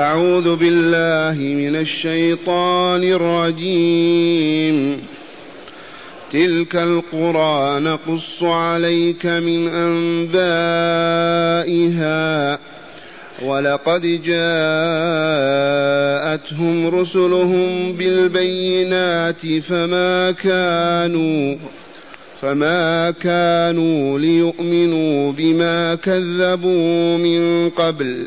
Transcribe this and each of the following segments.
أعوذ بالله من الشيطان الرجيم. تلك القرى نقص عليك من أنبائها. ولقد جاءتهم رسلهم بالبينات فما كانوا فما كانوا ليؤمنوا بما كذبوا من قبل.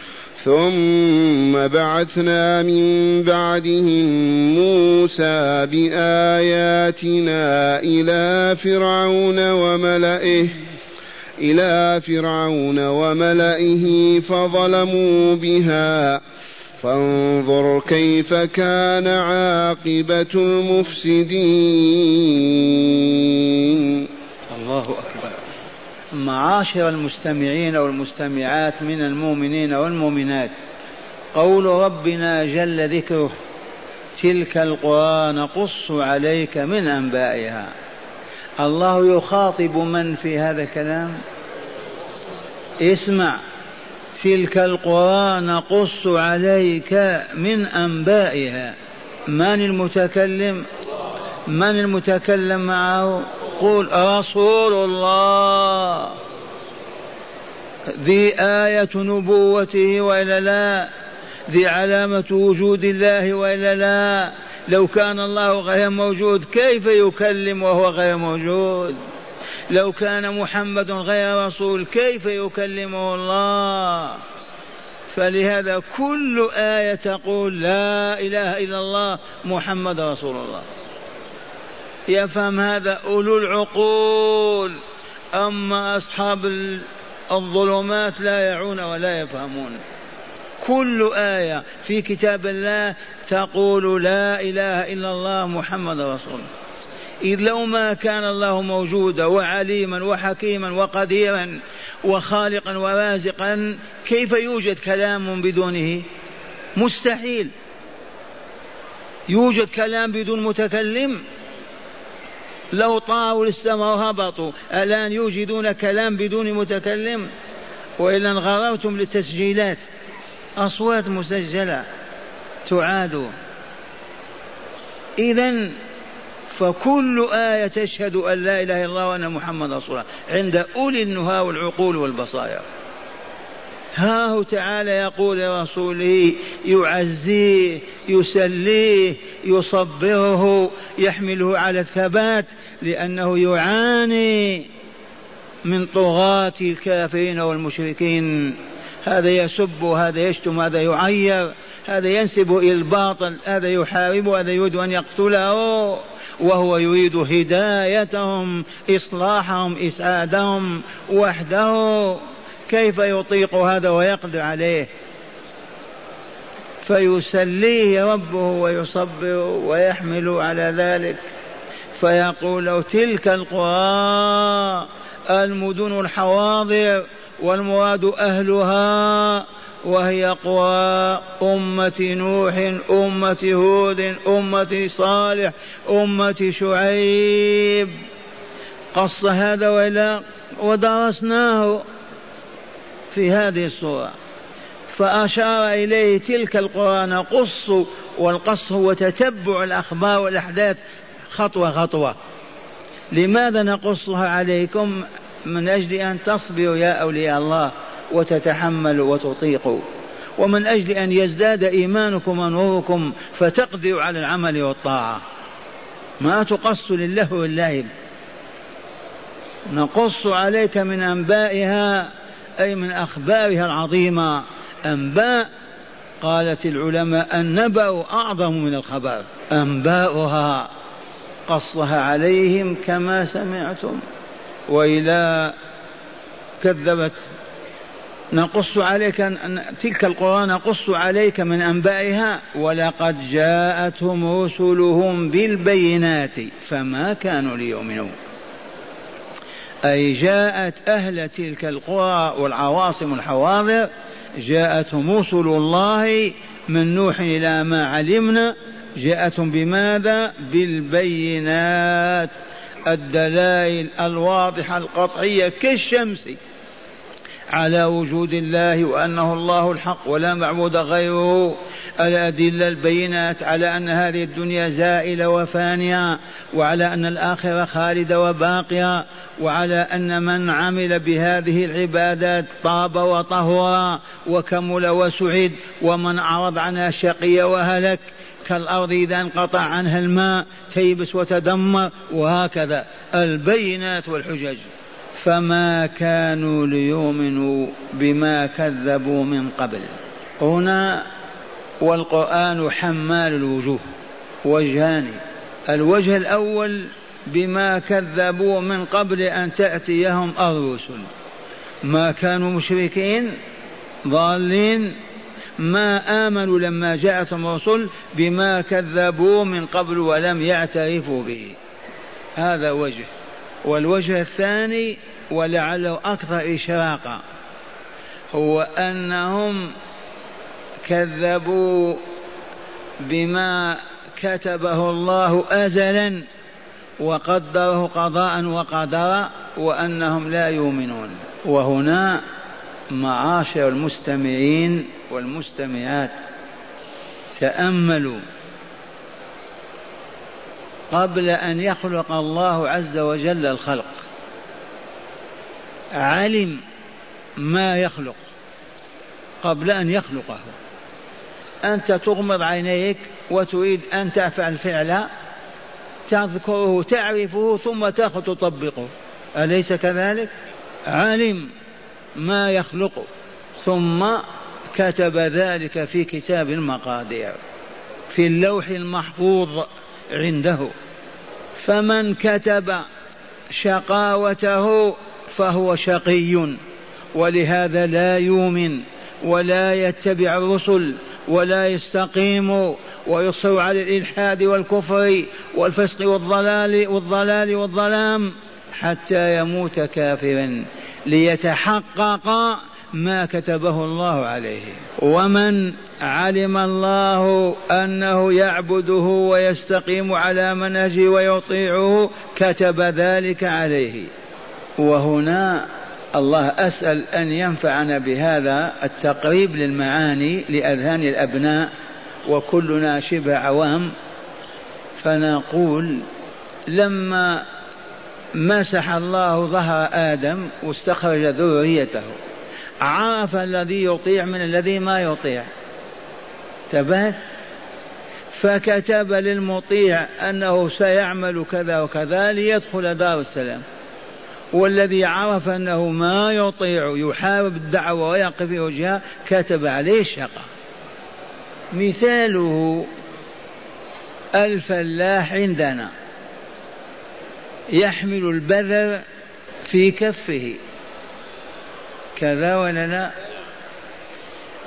ثم بعثنا من بعدهم موسى بآياتنا إلى فرعون وملئه إلى فرعون وملئه فظلموا بها. فانظر كيف كان عاقبة المفسدين. الله أكبر. معاشر المستمعين والمستمعات من المؤمنين والمؤمنات. قول ربنا جل ذكره تلك القرى نقص عليك من أنبائها. الله يخاطب من في هذا الكلام؟ اسمع تلك القرى نقص عليك من أنبائها. من المتكلم؟ من المتكلم معه؟ قل رسول الله. ذي آية نبوته وإلا لا. ذي علامة وجود الله وإلا لا. لو كان الله غير موجود كيف يكلم وهو غير موجود؟ لو كان محمد غير رسول كيف يكلمه الله؟ فلهذا كل آية تقول لا إله إلا الله محمد رسول الله. يفهم هذا أولو العقول. أما أصحاب الظلمات لا يعون ولا يفهمون. كل آية في كتاب الله تقول لا إله إلا الله محمد رسول. إذ لو ما كان الله موجودا وعليما وحكيما وقديرا وخالقا ورازقا كيف يوجد كلام بدونه؟ مستحيل. يوجد كلام بدون متكلم. لو طاروا للسماء وهبطوا الآن يوجدون كلام بدون متكلم؟ وإلا انغررتم للتسجيلات. أصوات مسجلة تعاد. إذا فكل آية تشهد أن لا إله إلا الله وأن محمد رسول الله عند أولي النهى والعقول والبصائر. ها هو تعالى يقول لرسوله يعزيه يسليه يصبره يحمله على الثبات لأنه يعاني من طغاة الكافرين والمشركين. هذا يسب هذا يشتم هذا يعير هذا ينسب إلى الباطل هذا يحارب هذا يريد أن يقتله وهو يريد هدايتهم إصلاحهم إسعادهم وحده. كيف يطيق هذا ويقدر عليه؟ فيسليه ربه ويصبره ويحمل على ذلك. فيقول له تلك القرى المدن الحواضر والمراد أهلها وهي قرى أمة نوح أمة هود أمة صالح أمة شعيب. قص هذا وإلا ودرسناه. في هذه الصورة فأشار إليه تلك القرى نقص والقص هو تتبع الأخبار والأحداث خطوة خطوة. لماذا نقصها عليكم؟ من أجل أن تصبروا يا أولياء الله وتتحملوا وتطيقوا. ومن أجل أن يزداد إيمانكم ونوركم فتقدروا على العمل والطاعة. ما تقص لله واللعب نقص عليك من أنبائها أي من أخبارها العظيمة أنباء قالت العلماء النبأ أعظم من الخبر أنباؤها قصها عليهم كما سمعتم وإلى كذبت نقص عليك تلك القرى نقص عليك من أنبائها ولقد جاءتهم رسلهم بالبينات فما كانوا ليؤمنوا. أي جاءت أهل تلك القرى والعواصم الحواضر جاءتهم رسل الله من نوح إلى ما علمنا جاءتهم بماذا؟ بالبينات. الدلائل الواضحة القطعية كالشمس. على وجود الله وأنه الله الحق ولا معبود غيره. الأدلة البينات على أن هذه الدنيا زائلة وفانية وعلى أن الآخرة خالدة وباقية وعلى أن من عمل بهذه العبادات طاب وطهر وكمل وسعد ومن أعرض عنها شقي وهلك. كالأرض إذا انقطع عنها الماء تيبس وتدمر وهكذا. البينات والحجج. فما كانوا ليؤمنوا بما كذبوا من قبل. هنا والقرآن حمال الوجوه وجهان. الوجه الأول بما كذبوا من قبل أن تأتيهم الرسل ما كانوا مشركين ضالين. ما آمنوا لما جاءتهم الرسل بما كذبوا من قبل ولم يعترفوا به. هذا وجه. والوجه الثاني ولعله أكثر إشراقا هو أنهم كذبوا بما كتبه الله أزلا وقدره قضاء وقدرا وأنهم لا يؤمنون. وهنا معاشر المستمعين والمستمعات تأملوا قبل أن يخلق الله عز وجل الخلق. علم ما يخلق قبل أن يخلقه. أنت تغمض عينيك وتريد أن تفعل فعلا تذكره تعرفه ثم تأخذ تطبقه. أليس كذلك؟ علم ما يخلق ثم كتب ذلك في كتاب المقادير في اللوح المحفوظ. عنده. فمن كتب شقاوته فهو شقي ولهذا لا يؤمن ولا يتبع الرسل ولا يستقيم ويصر على الإلحاد والكفر والفسق والضلال والضلال والظلام حتى يموت كافرا ليتحقق ما كتبه الله عليه. ومن علم الله أنه يعبده ويستقيم على منهجه ويطيعه كتب ذلك عليه. وهنا الله أسأل أن ينفعنا بهذا التقريب للمعاني لأذهان الأبناء وكلنا شبه عوام. فنقول لما مسح الله ظهر آدم واستخرج ذريته عرف الذي يطيع من الذي ما يطيع. انتبهت فكتب للمطيع أنه سيعمل كذا وكذا ليدخل دار السلام. والذي عرف أنه ما يطيع يحارب الدعوة ويقف في وجهها كتب عليه الشقاء. مثاله الفلاح عندنا. يحمل البذر في كفه. كذا ولا لا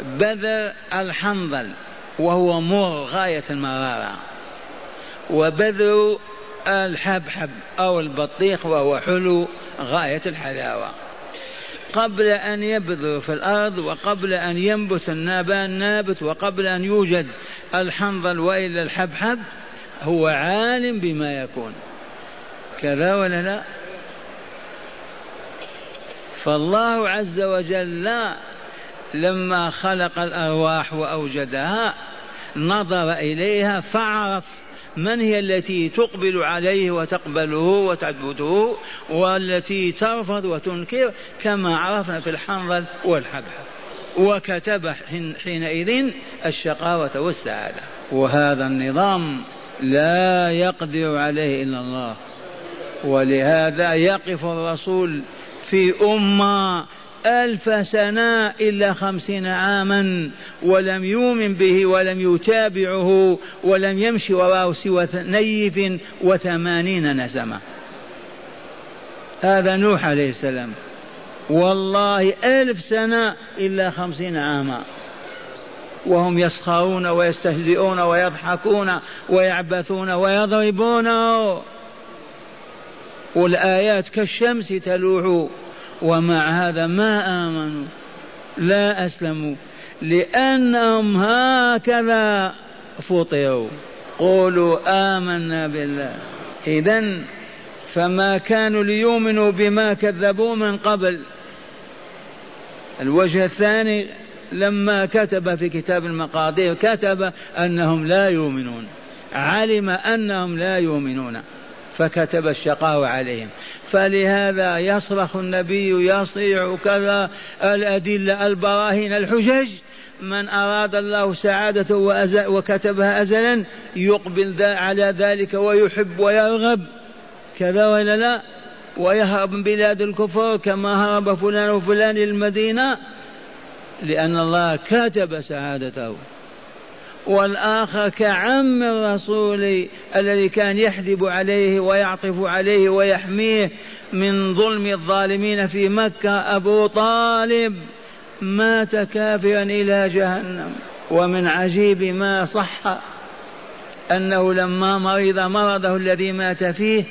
بذر الحنظل وهو مر غاية المرارة. وبذر الحبحب أو البطيخ وهو حلو غاية الحلاوة. قبل أن يبذر في الأرض وقبل أن ينبت النبات نابت وقبل أن يوجد الحنظل وإلا الحبحب هو عالم بما يكون. كذا ولا لا فالله عز وجل لما خلق الأرواح وأوجدها نظر إليها فعرف من هي التي تقبل عليه وتقبله وتعبده والتي ترفض وتنكر كما عرفنا في الحنظل والحبحب وكتب حينئذ الشقاوة والسعادة. وهذا النظام لا يقدر عليه إلا الله. ولهذا يقف الرسول في أمة ألف سنة إلا خمسين عاما ولم يؤمن به ولم يتابعه ولم يمشي وراءه سوى نيف وثمانين نسمة. هذا نوح عليه السلام. والله ألف سنة إلا خمسين عاما. وهم يسخرون ويستهزئون ويضحكون ويعبثون ويضربونه والآيات كالشمس تلوح ومع هذا ما آمنوا لا أسلموا لأنهم هكذا فطروا. قولوا آمنا بالله. إذا فما كانوا ليؤمنوا بما كذبوا من قبل. الوجه الثاني لما كتب في كتاب المقادير كتب أنهم لا يؤمنون. علم أنهم لا يؤمنون. فكتب الشقاء عليهم. فلهذا يصرخ النبي يصيع كذا الأدلة البراهين الحجج من أراد الله سعادته وكتبها أزلا يقبل على ذلك ويحب ويرغب. كذا ولا لا؟ ويهرب من بلاد الكفر كما هرب فلان وفلان المدينة لأن الله كتب سعادته. والآخر كعم الرسول الذي كان يحدب عليه ويعطف عليه ويحميه من ظلم الظالمين في مكة أبو طالب مات كافرا إلى جهنم. ومن عجيب ما صح أنه لما مرض مرضه الذي مات فيه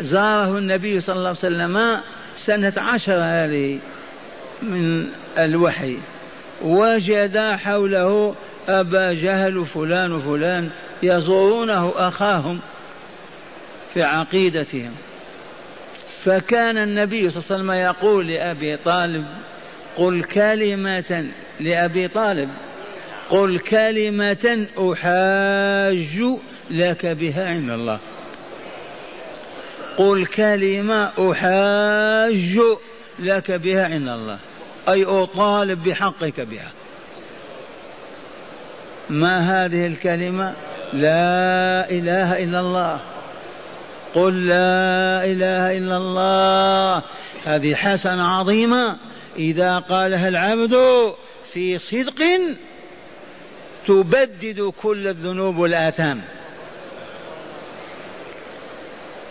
زاره النبي صلى الله عليه وسلم سنة عشر هذه من الوحي. وجد حوله أبا جهل وفلان وفلان يزورونه أخاهم في عقيدتهم. فكان النبي صلى الله عليه وسلم يقول لأبي طالب قل كلمة لأبي طالب قل كلمة أحاج لك بها عند الله. قل كلمة أحاج لك بها عند الله. أي أطالب بحقك بها. ما هذه الكلمة؟ لا إله إلا الله. قل لا إله إلا الله. هذه حسنة عظيمة. إذا قالها العبد في صدق تبدد كل الذنوب والآثام.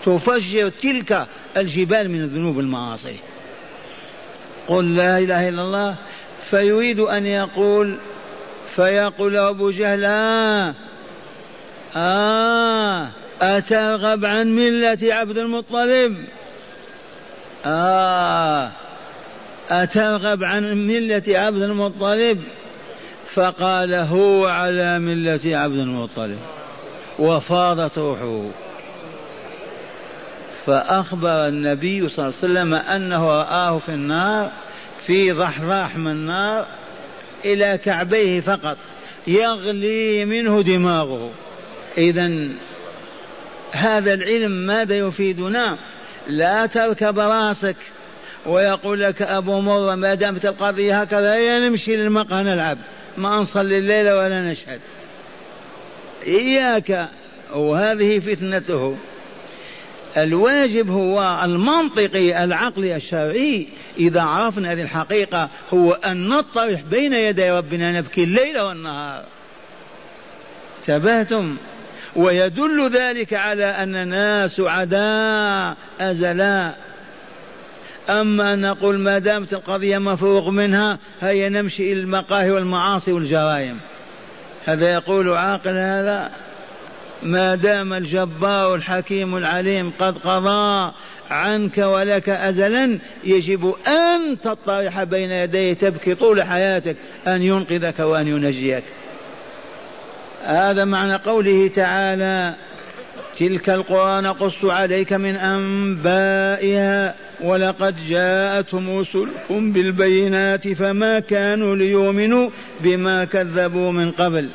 تفجر تلك الجبال من الذنوب والمعاصي. قل لا إله إلا الله. فيريد أن يقول فيقول أبو جهل آه, آه أترغب عن ملة عبد المطلب؟ آه أترغب عن ملة عبد المطلب؟ فقال هو على ملة عبد المطلب وفاضت روحه. فأخبر النبي صلى الله عليه وسلم أنه رآه في النار في ضحضاح من النار إلى كعبيه فقط يغلي منه دماغه. إذا هذا العلم ماذا يفيدنا؟ لا تركب راسك ويقول لك أبو مرة ما دامت القضية هكذا يا نمشي للمقهى نلعب ما نصلي الليل ولا نشهد. إياك وهذه فتنته. الواجب هو المنطقي العقلي الشرعي إذا عرفنا هذه الحقيقة هو أن نطرح بين يدي ربنا نبكي الليل والنهار. تبهتم ويدل ذلك على أننا سعداء أزلاء. أما أن نقول ما دامت القضية مفروغ منها هيا نمشي إلى المقاهي والمعاصي والجرائم. هذا يقول عاقل هذا؟ ما دام الجبار الحكيم العليم قد قضى عنك ولك أزلا يجب أن تطرح بين يديه تبكي طول حياتك أن ينقذك وأن ينجيك. هذا معنى قوله تعالى تلك القرى نقص عليك من أنبائها ولقد جاءتهم رسلهم بالبينات فما كانوا ليؤمنوا بما كذبوا من قبل.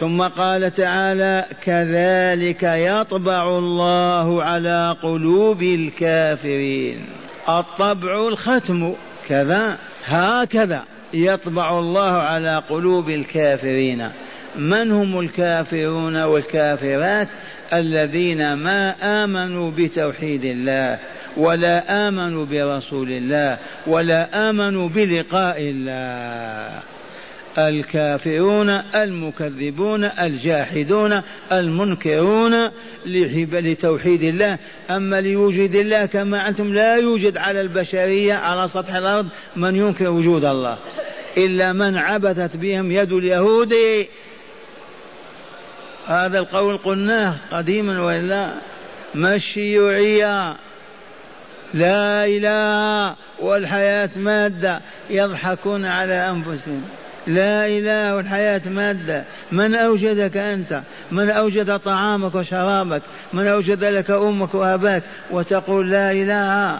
ثم قال تعالى كذلك يطبع الله على قلوب الكافرين. الطبع الختم كذا هكذا يطبع الله على قلوب الكافرين. من هم الكافرون والكافرات؟ الذين ما آمنوا بتوحيد الله ولا آمنوا برسول الله ولا آمنوا بلقاء الله. الكافرون المكذبون الجاحدون المنكرون لتوحيد الله. أما لوجود الله كما أنتم لا يوجد على البشرية على سطح الأرض من ينكر وجود الله. إلا من عبثت بهم يد اليهود. هذا القول قلناه قديما وإلا ما الشيوعية لا إله والحياة مادة يضحكون على أنفسهم. لا إله والحياة مادة. من أوجدك أنت؟ من أوجد طعامك وشرابك؟ من أوجد لك أمك وأباك؟ وتقول لا إله.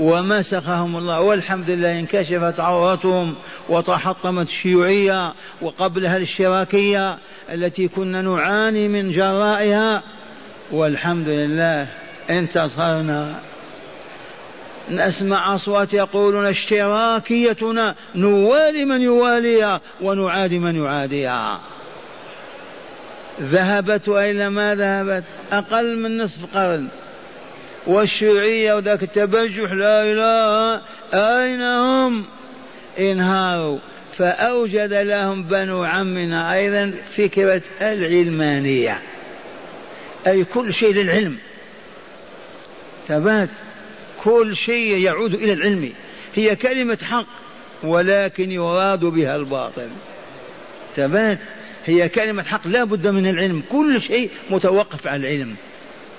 ومسخهم الله. والحمد لله انكشفت عورتهم وتحطمت الشيوعية وقبلها الاشتراكية التي كنا نعاني من جرائها. والحمد لله انتصرنا. نسمع أصوات يقولون اشتراكيتنا نوالي من يواليها ونعادي من يعاديها. ذهبت وإلى ما ذهبت؟ أقل من نصف قرن. والشيوعية وذاك التبجح لا إله أين هم؟ انهاروا. فأوجد لهم بنو عمنا أيضا فكرة العلمانية. أي كل شيء للعلم. ثبات كل شيء يعود إلى العلم. هي كلمة حق ولكن يراد بها الباطل. ثبات؟ هي كلمة حق لا بد من العلم. كل شيء متوقف على العلم.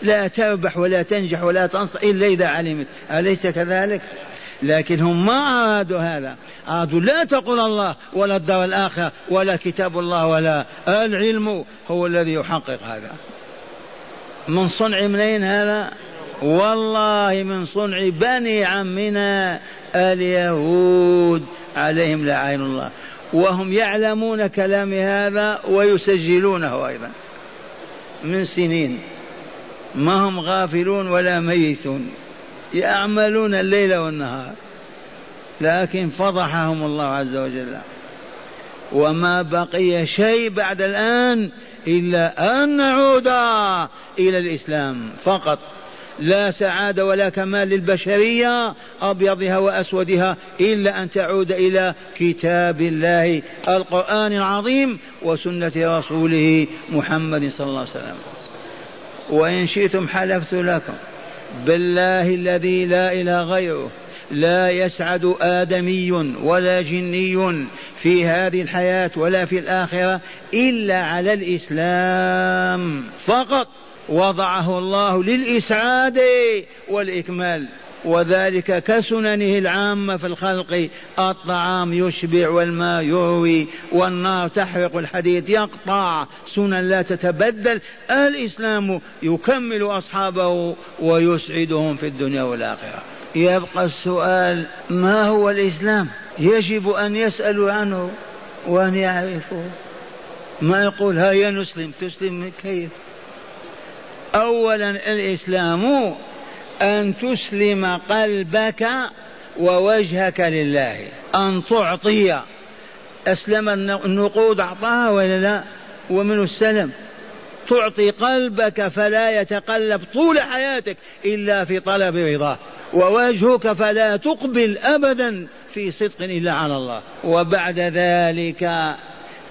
لا تربح ولا تنجح ولا تنصر إلا إذا علمت. أليس كذلك؟ لكن هم ما أرادوا هذا. أرادوا لا تقول الله ولا الدار الآخرة ولا كتاب الله ولا العلم هو الذي يحقق هذا. من صنع منين هذا؟ والله من صنع بني عمنا اليهود عليهم لعين الله. وهم يعلمون كلام هذا ويسجلونه أيضا. من سنين ما هم غافلون ولا ميتون. يعملون الليل والنهار. لكن فضحهم الله عز وجل. وما بقي شيء بعد الآن إلا أن نعود إلى الإسلام فقط. لا سعادة ولا كمال للبشرية أبيضها وأسودها إلا أن تعود إلى كتاب الله القرآن العظيم وسنة رسوله محمد صلى الله عليه وسلم. وإن شئتم حلفت لكم. بالله الذي لا إله غيره. لا يسعد آدمي ولا جني في هذه الحياة ولا في الآخرة إلا على الإسلام. فقط. وضعه الله للإسعاد والإكمال. وذلك كسننه العامة في الخلق. الطعام يشبع والماء يروي. والنار تحرق الحديد. يقطع. سنن لا تتبدل. الإسلام يكمل أصحابه ويسعدهم في الدنيا والآخرة. يبقى السؤال ما هو الإسلام؟ يجب أن يسألوا عنه وأن يعرفوا ما يقول هيا نسلم تسلم كيف؟ أولا الإسلام أن تسلم قلبك ووجهك لله. أن تعطي. أسلم النقود أعطاها ولا لا؟ ومن السلم. تعطي قلبك فلا يتقلب طول حياتك إلا في طلب رضاه. ووجهك فلا تقبل أبدا في صدق إلا على الله. وبعد ذلك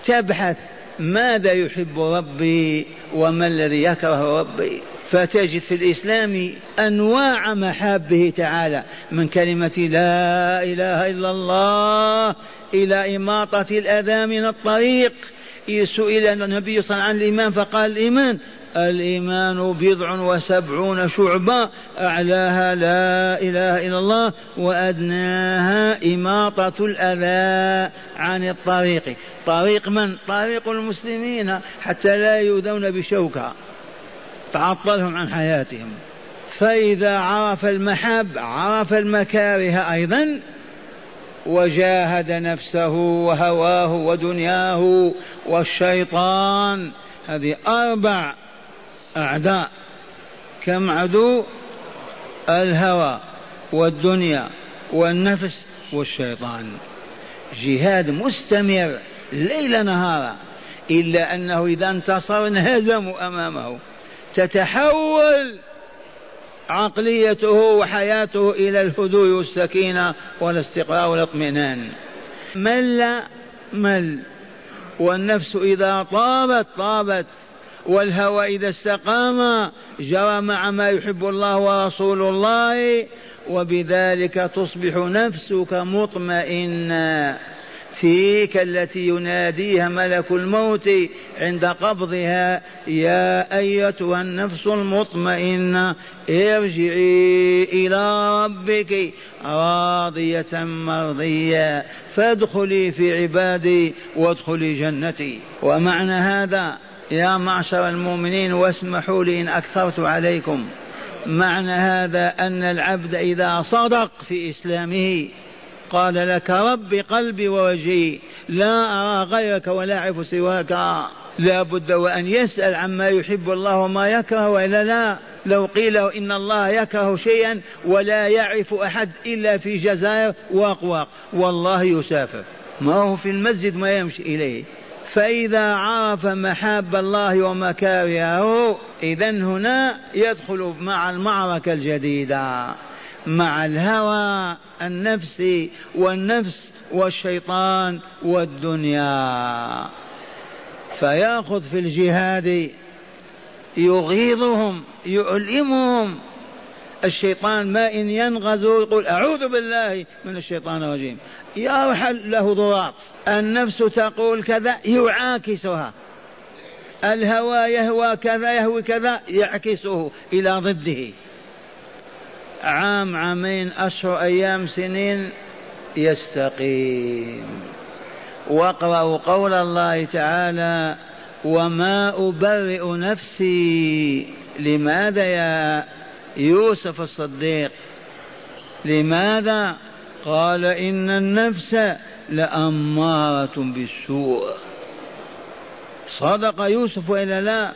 تبحث ماذا يحب ربي وما الذي يكره ربي؟ فتجد في الإسلام أنواع محابه تعالى من كلمة لا إله إلا الله إلى إماطة الأذى من الطريق. سئل النبي صلى الله عليه وسلم عن الإيمان فقال الإيمان الإيمان بضع وسبعون شعبة أعلاها لا إله إلا الله وأدناها إماطة الأذى عن الطريق. طريق من؟ طريق المسلمين حتى لا يؤذون بشوكة. تعطلهم عن حياتهم. فإذا عرف المحب عرف المكاره أيضا وجاهد نفسه وهواه ودنياه والشيطان هذه أربع أعداء كم عدو؟ الهوى والدنيا والنفس والشيطان. جهاد مستمر ليل نهارا إلا أنه إذا انتصر انهزموا أمامه. تتحول عقليته وحياته إلى الهدوء والسكينة والاستقرار والاطمئنان. مل مل. والنفس إذا طابت طابت. والهوى إذا استقام جرى مع ما يحب الله ورسول الله وبذلك تصبح نفسك مطمئنة. تلك التي يناديها ملك الموت عند قبضها يا أيتها النفس المطمئنة ارجعي إلى ربك راضية مرضية. فادخلي في عبادي وادخلي جنتي. ومعنى هذا يا معشر المؤمنين واسمحوا لي إن أكثرت عليكم. معنى هذا أن العبد إذا صدق في إسلامه قال لك رب قلبي ووجهي لا أرى غيرك ولا أعرف سواك. لا بد وأن يسأل عما يحب الله وما يكره وإلا لا. لو قيل إن الله يكره شيئا ولا يعرف أحد إلا في جزائر واق والله يسافر. ما هو في المسجد ما يمشي إليه. فإذا عرف محاب الله ومكارهه إذا هنا يدخل مع المعركة الجديدة مع الهوى النفسي والنفس والشيطان والدنيا. فيأخذ في الجهاد يغيظهم يؤلمهم. الشيطان ما إن ينغزوا يقول أعوذ بالله من الشيطان الرجيم. يرحل له ضراط. النفس تقول كذا يعاكسها. الهوى يهوى كذا يهوي كذا يعكسه إلى ضده. عام عامين أشهر أيام سنين يستقيم. واقرأوا قول الله تعالى وما أبرئ نفسي لماذا يا يوسف الصديق. لماذا؟ قال إن النفس لأمارة بالسوء. صدق يوسف وإلا لا.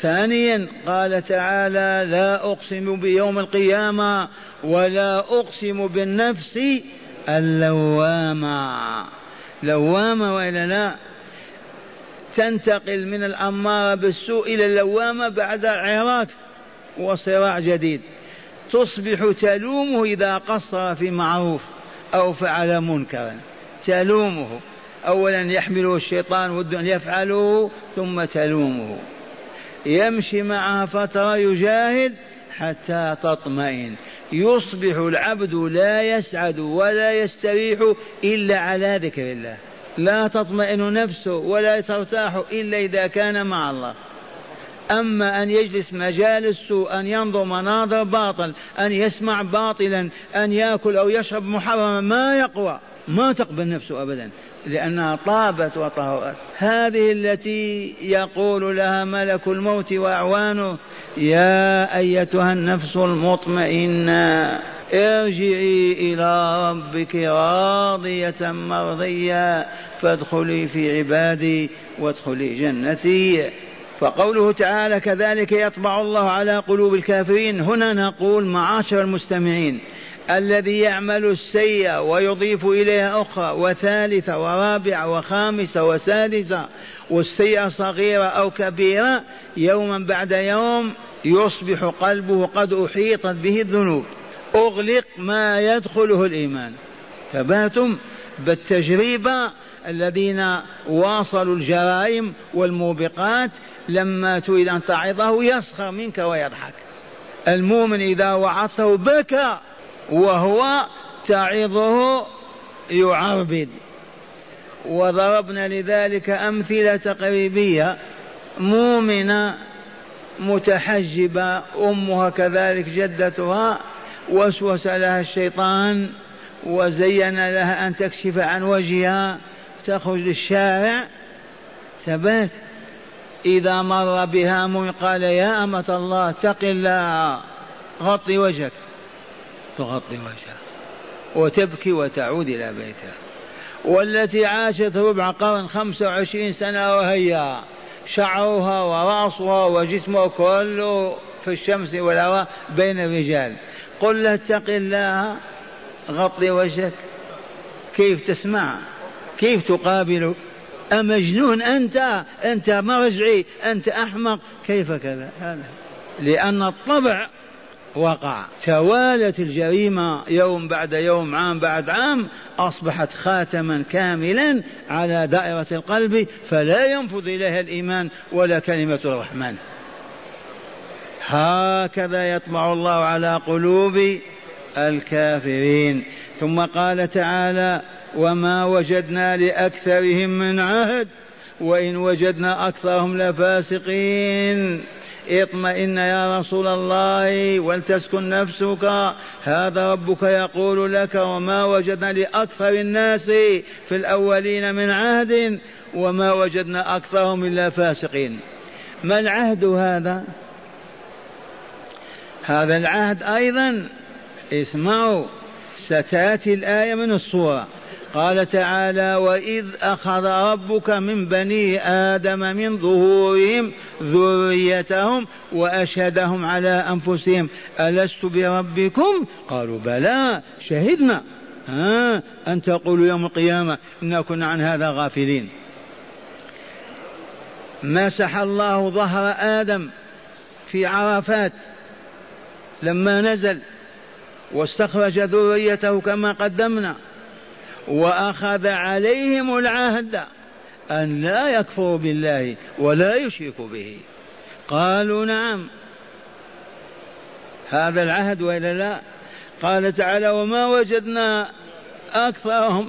ثانيا قال تعالى لا أقسم بيوم القيامة ولا أقسم بالنفس اللوامة. لوامة وإلا لا. تنتقل من الأمارة بالسوء إلى اللوامة بعد عراك وصراع جديد. تصبح تلومه إذا قصر في معروف أو فعل منكرا. تلومه. أولا يحمله الشيطان ود أن يفعله ثم تلومه. يمشي معها فترة يجاهد حتى تطمئن. يصبح العبد لا يسعد ولا يستريح إلا على ذكر الله. لا تطمئن نفسه ولا ترتاح إلا إذا كان مع الله. أما أن يجلس مجال السوء أن ينظر مناظر باطل أن يسمع باطلا أن يأكل أو يشرب محرما ما يقوى ما تقبل نفسه أبدا لأنها طابت وطهرت. هذه التي يقول لها ملك الموت وأعوانه يا أيتها النفس المطمئنة ارجعي إلى ربك راضية مرضية فادخلي في عبادي وادخلي جنتي. فقوله تعالى كذلك يطبع الله على قلوب الكافرين هنا نقول معاشر المستمعين الذي يعمل السيئة ويضيف إليها أخرى وثالثة ورابعة وخامسة وسادسة والسيئة صغيرة أو كبيرة يوما بعد يوم يصبح قلبه قد أحيطت به الذنوب. أغلق ما يدخله الإيمان. ثباتم بالتجربة الذين واصلوا الجرائم والموبقات لما تريد أن تعظه يسخر منك ويضحك. المؤمن إذا وعظته بكى وهو تعظه يعربد. وضربنا لذلك أمثلة تقريبية. مؤمنة متحجبة أمها كذلك جدتها وسوس لها الشيطان وزين لها أن تكشف عن وجهها تخرج للشارع ثبات. إذا مر بها قال يا أمة الله اتق الله. غطي وجهك. تغطي وجهها وتبكي وتعود إلى بيتها والتي عاشت ربع قرن خمسة وعشرين سنة وهي شعرها ورأسها وجسمها كله في الشمس والهواء بين الرجال. قل له اتق الله. غطي وجهك. كيف تسمع؟ كيف تقابلك؟ أمجنون أنت أنت مرجعي أنت أحمق. كيف كذا؟ هذا. لأن الطبع وقع. توالت الجريمة يوم بعد يوم عام بعد عام أصبحت خاتما كاملا على دائرة القلب فلا ينفذ إليها الإيمان ولا كلمة الرحمن. هكذا يطمع الله على قلوب الكافرين. ثم قال تعالى وما وجدنا لأكثرهم من عهد وإن وجدنا أكثرهم لفاسقين. اطمئن يا رسول الله ولتسكن نفسك. هذا ربك يقول لك وما وجدنا لأكثر الناس في الأولين من عهد وما وجدنا أكثرهم إلا فاسقين. ما العهد هذا؟ هذا العهد أيضا اسمعوا ستأتي الآية من الصورة. قال تعالى واذ اخذ ربك من بني آدم من ظهورهم ذريتهم واشهدهم على انفسهم الست بربكم؟ قالوا بلى شهدنا. ها ان تقولوا يوم القيامه انا كنا عن هذا غافلين. مسح الله ظهر آدم في عرفات لما نزل واستخرج ذريته كما قدمنا. وأخذ عليهم العهد أن لا يكفروا بالله ولا يشركوا به. قالوا نعم. هذا العهد وإلا لا؟ قال تعالى وما وجدنا أكثرهم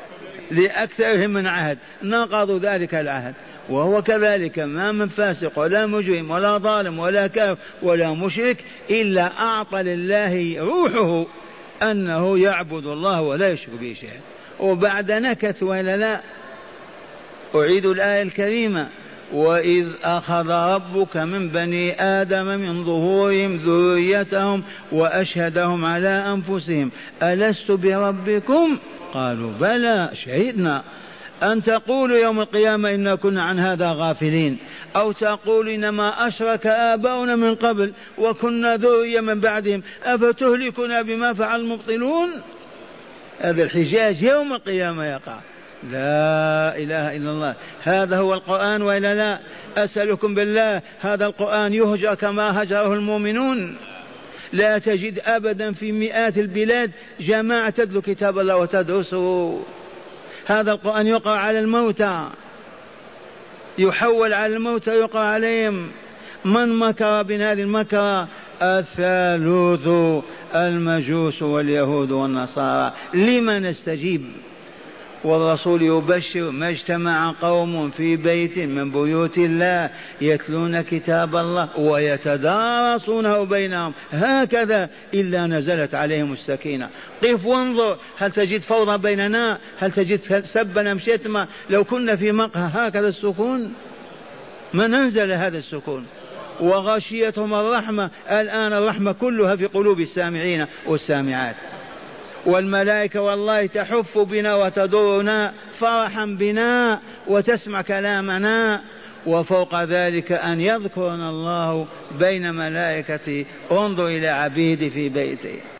لأكثرهم من عهد. نقضوا ذلك العهد. وهو كذلك ما من فاسق ولا مجرم ولا ظالم ولا كافر ولا مشرك إلا أعطى لله روحه. أنه يعبد الله ولا يشرك به شيئا. وبعد نكث ولا لا أعيد الآية الكريمة. وإذ أخذ ربك من بني آدم من ظهورهم ذريتهم وأشهدهم على أنفسهم. ألست بربكم؟ قالوا بلى شهدنا. أن تقولوا يوم القيامة إنا كنا عن هذا غافلين. أو تقول إنما أشرك آباؤنا من قبل وكنا ذرية من بعدهم. أفتهلكنا بما فعل المبطلون؟ هذا الحجاج يوم القيامة يقع. لا إله إلا الله. هذا هو القرآن وإلا لا؟ أسألكم بالله هذا القرآن يهجر كما هجره المؤمنون. لا تجد أبدا في مئات البلاد جماعة تتلو كتاب الله وتدرسه. هذا القرآن يقرأ على الموتى. يحول على الموتى يقرأ عليهم. من مكر بهذه المكر؟ الثالوث المجوس واليهود والنصارى. لمن نستجيب؟ والرسول يبشر ما اجتمع قوم في بيت من بيوت الله يتلون كتاب الله ويتدارسونه بينهم. هكذا إلا نزلت عليهم السكينة. قف وانظر هل تجد فوضى بيننا؟ هل تجد سبا أم شتما؟ لو كنا في مقهى هكذا السكون. ما ننزل هذا السكون. وغشيتهم الرحمة. الآن الرحمة كلها في قلوب السامعين والسامعات. والملائكة والله تحف بنا وتدورنا فرحا بنا وتسمع كلامنا. وفوق ذلك أن يذكرنا الله بين ملائكته. انظر إلى عبيدي في بيتي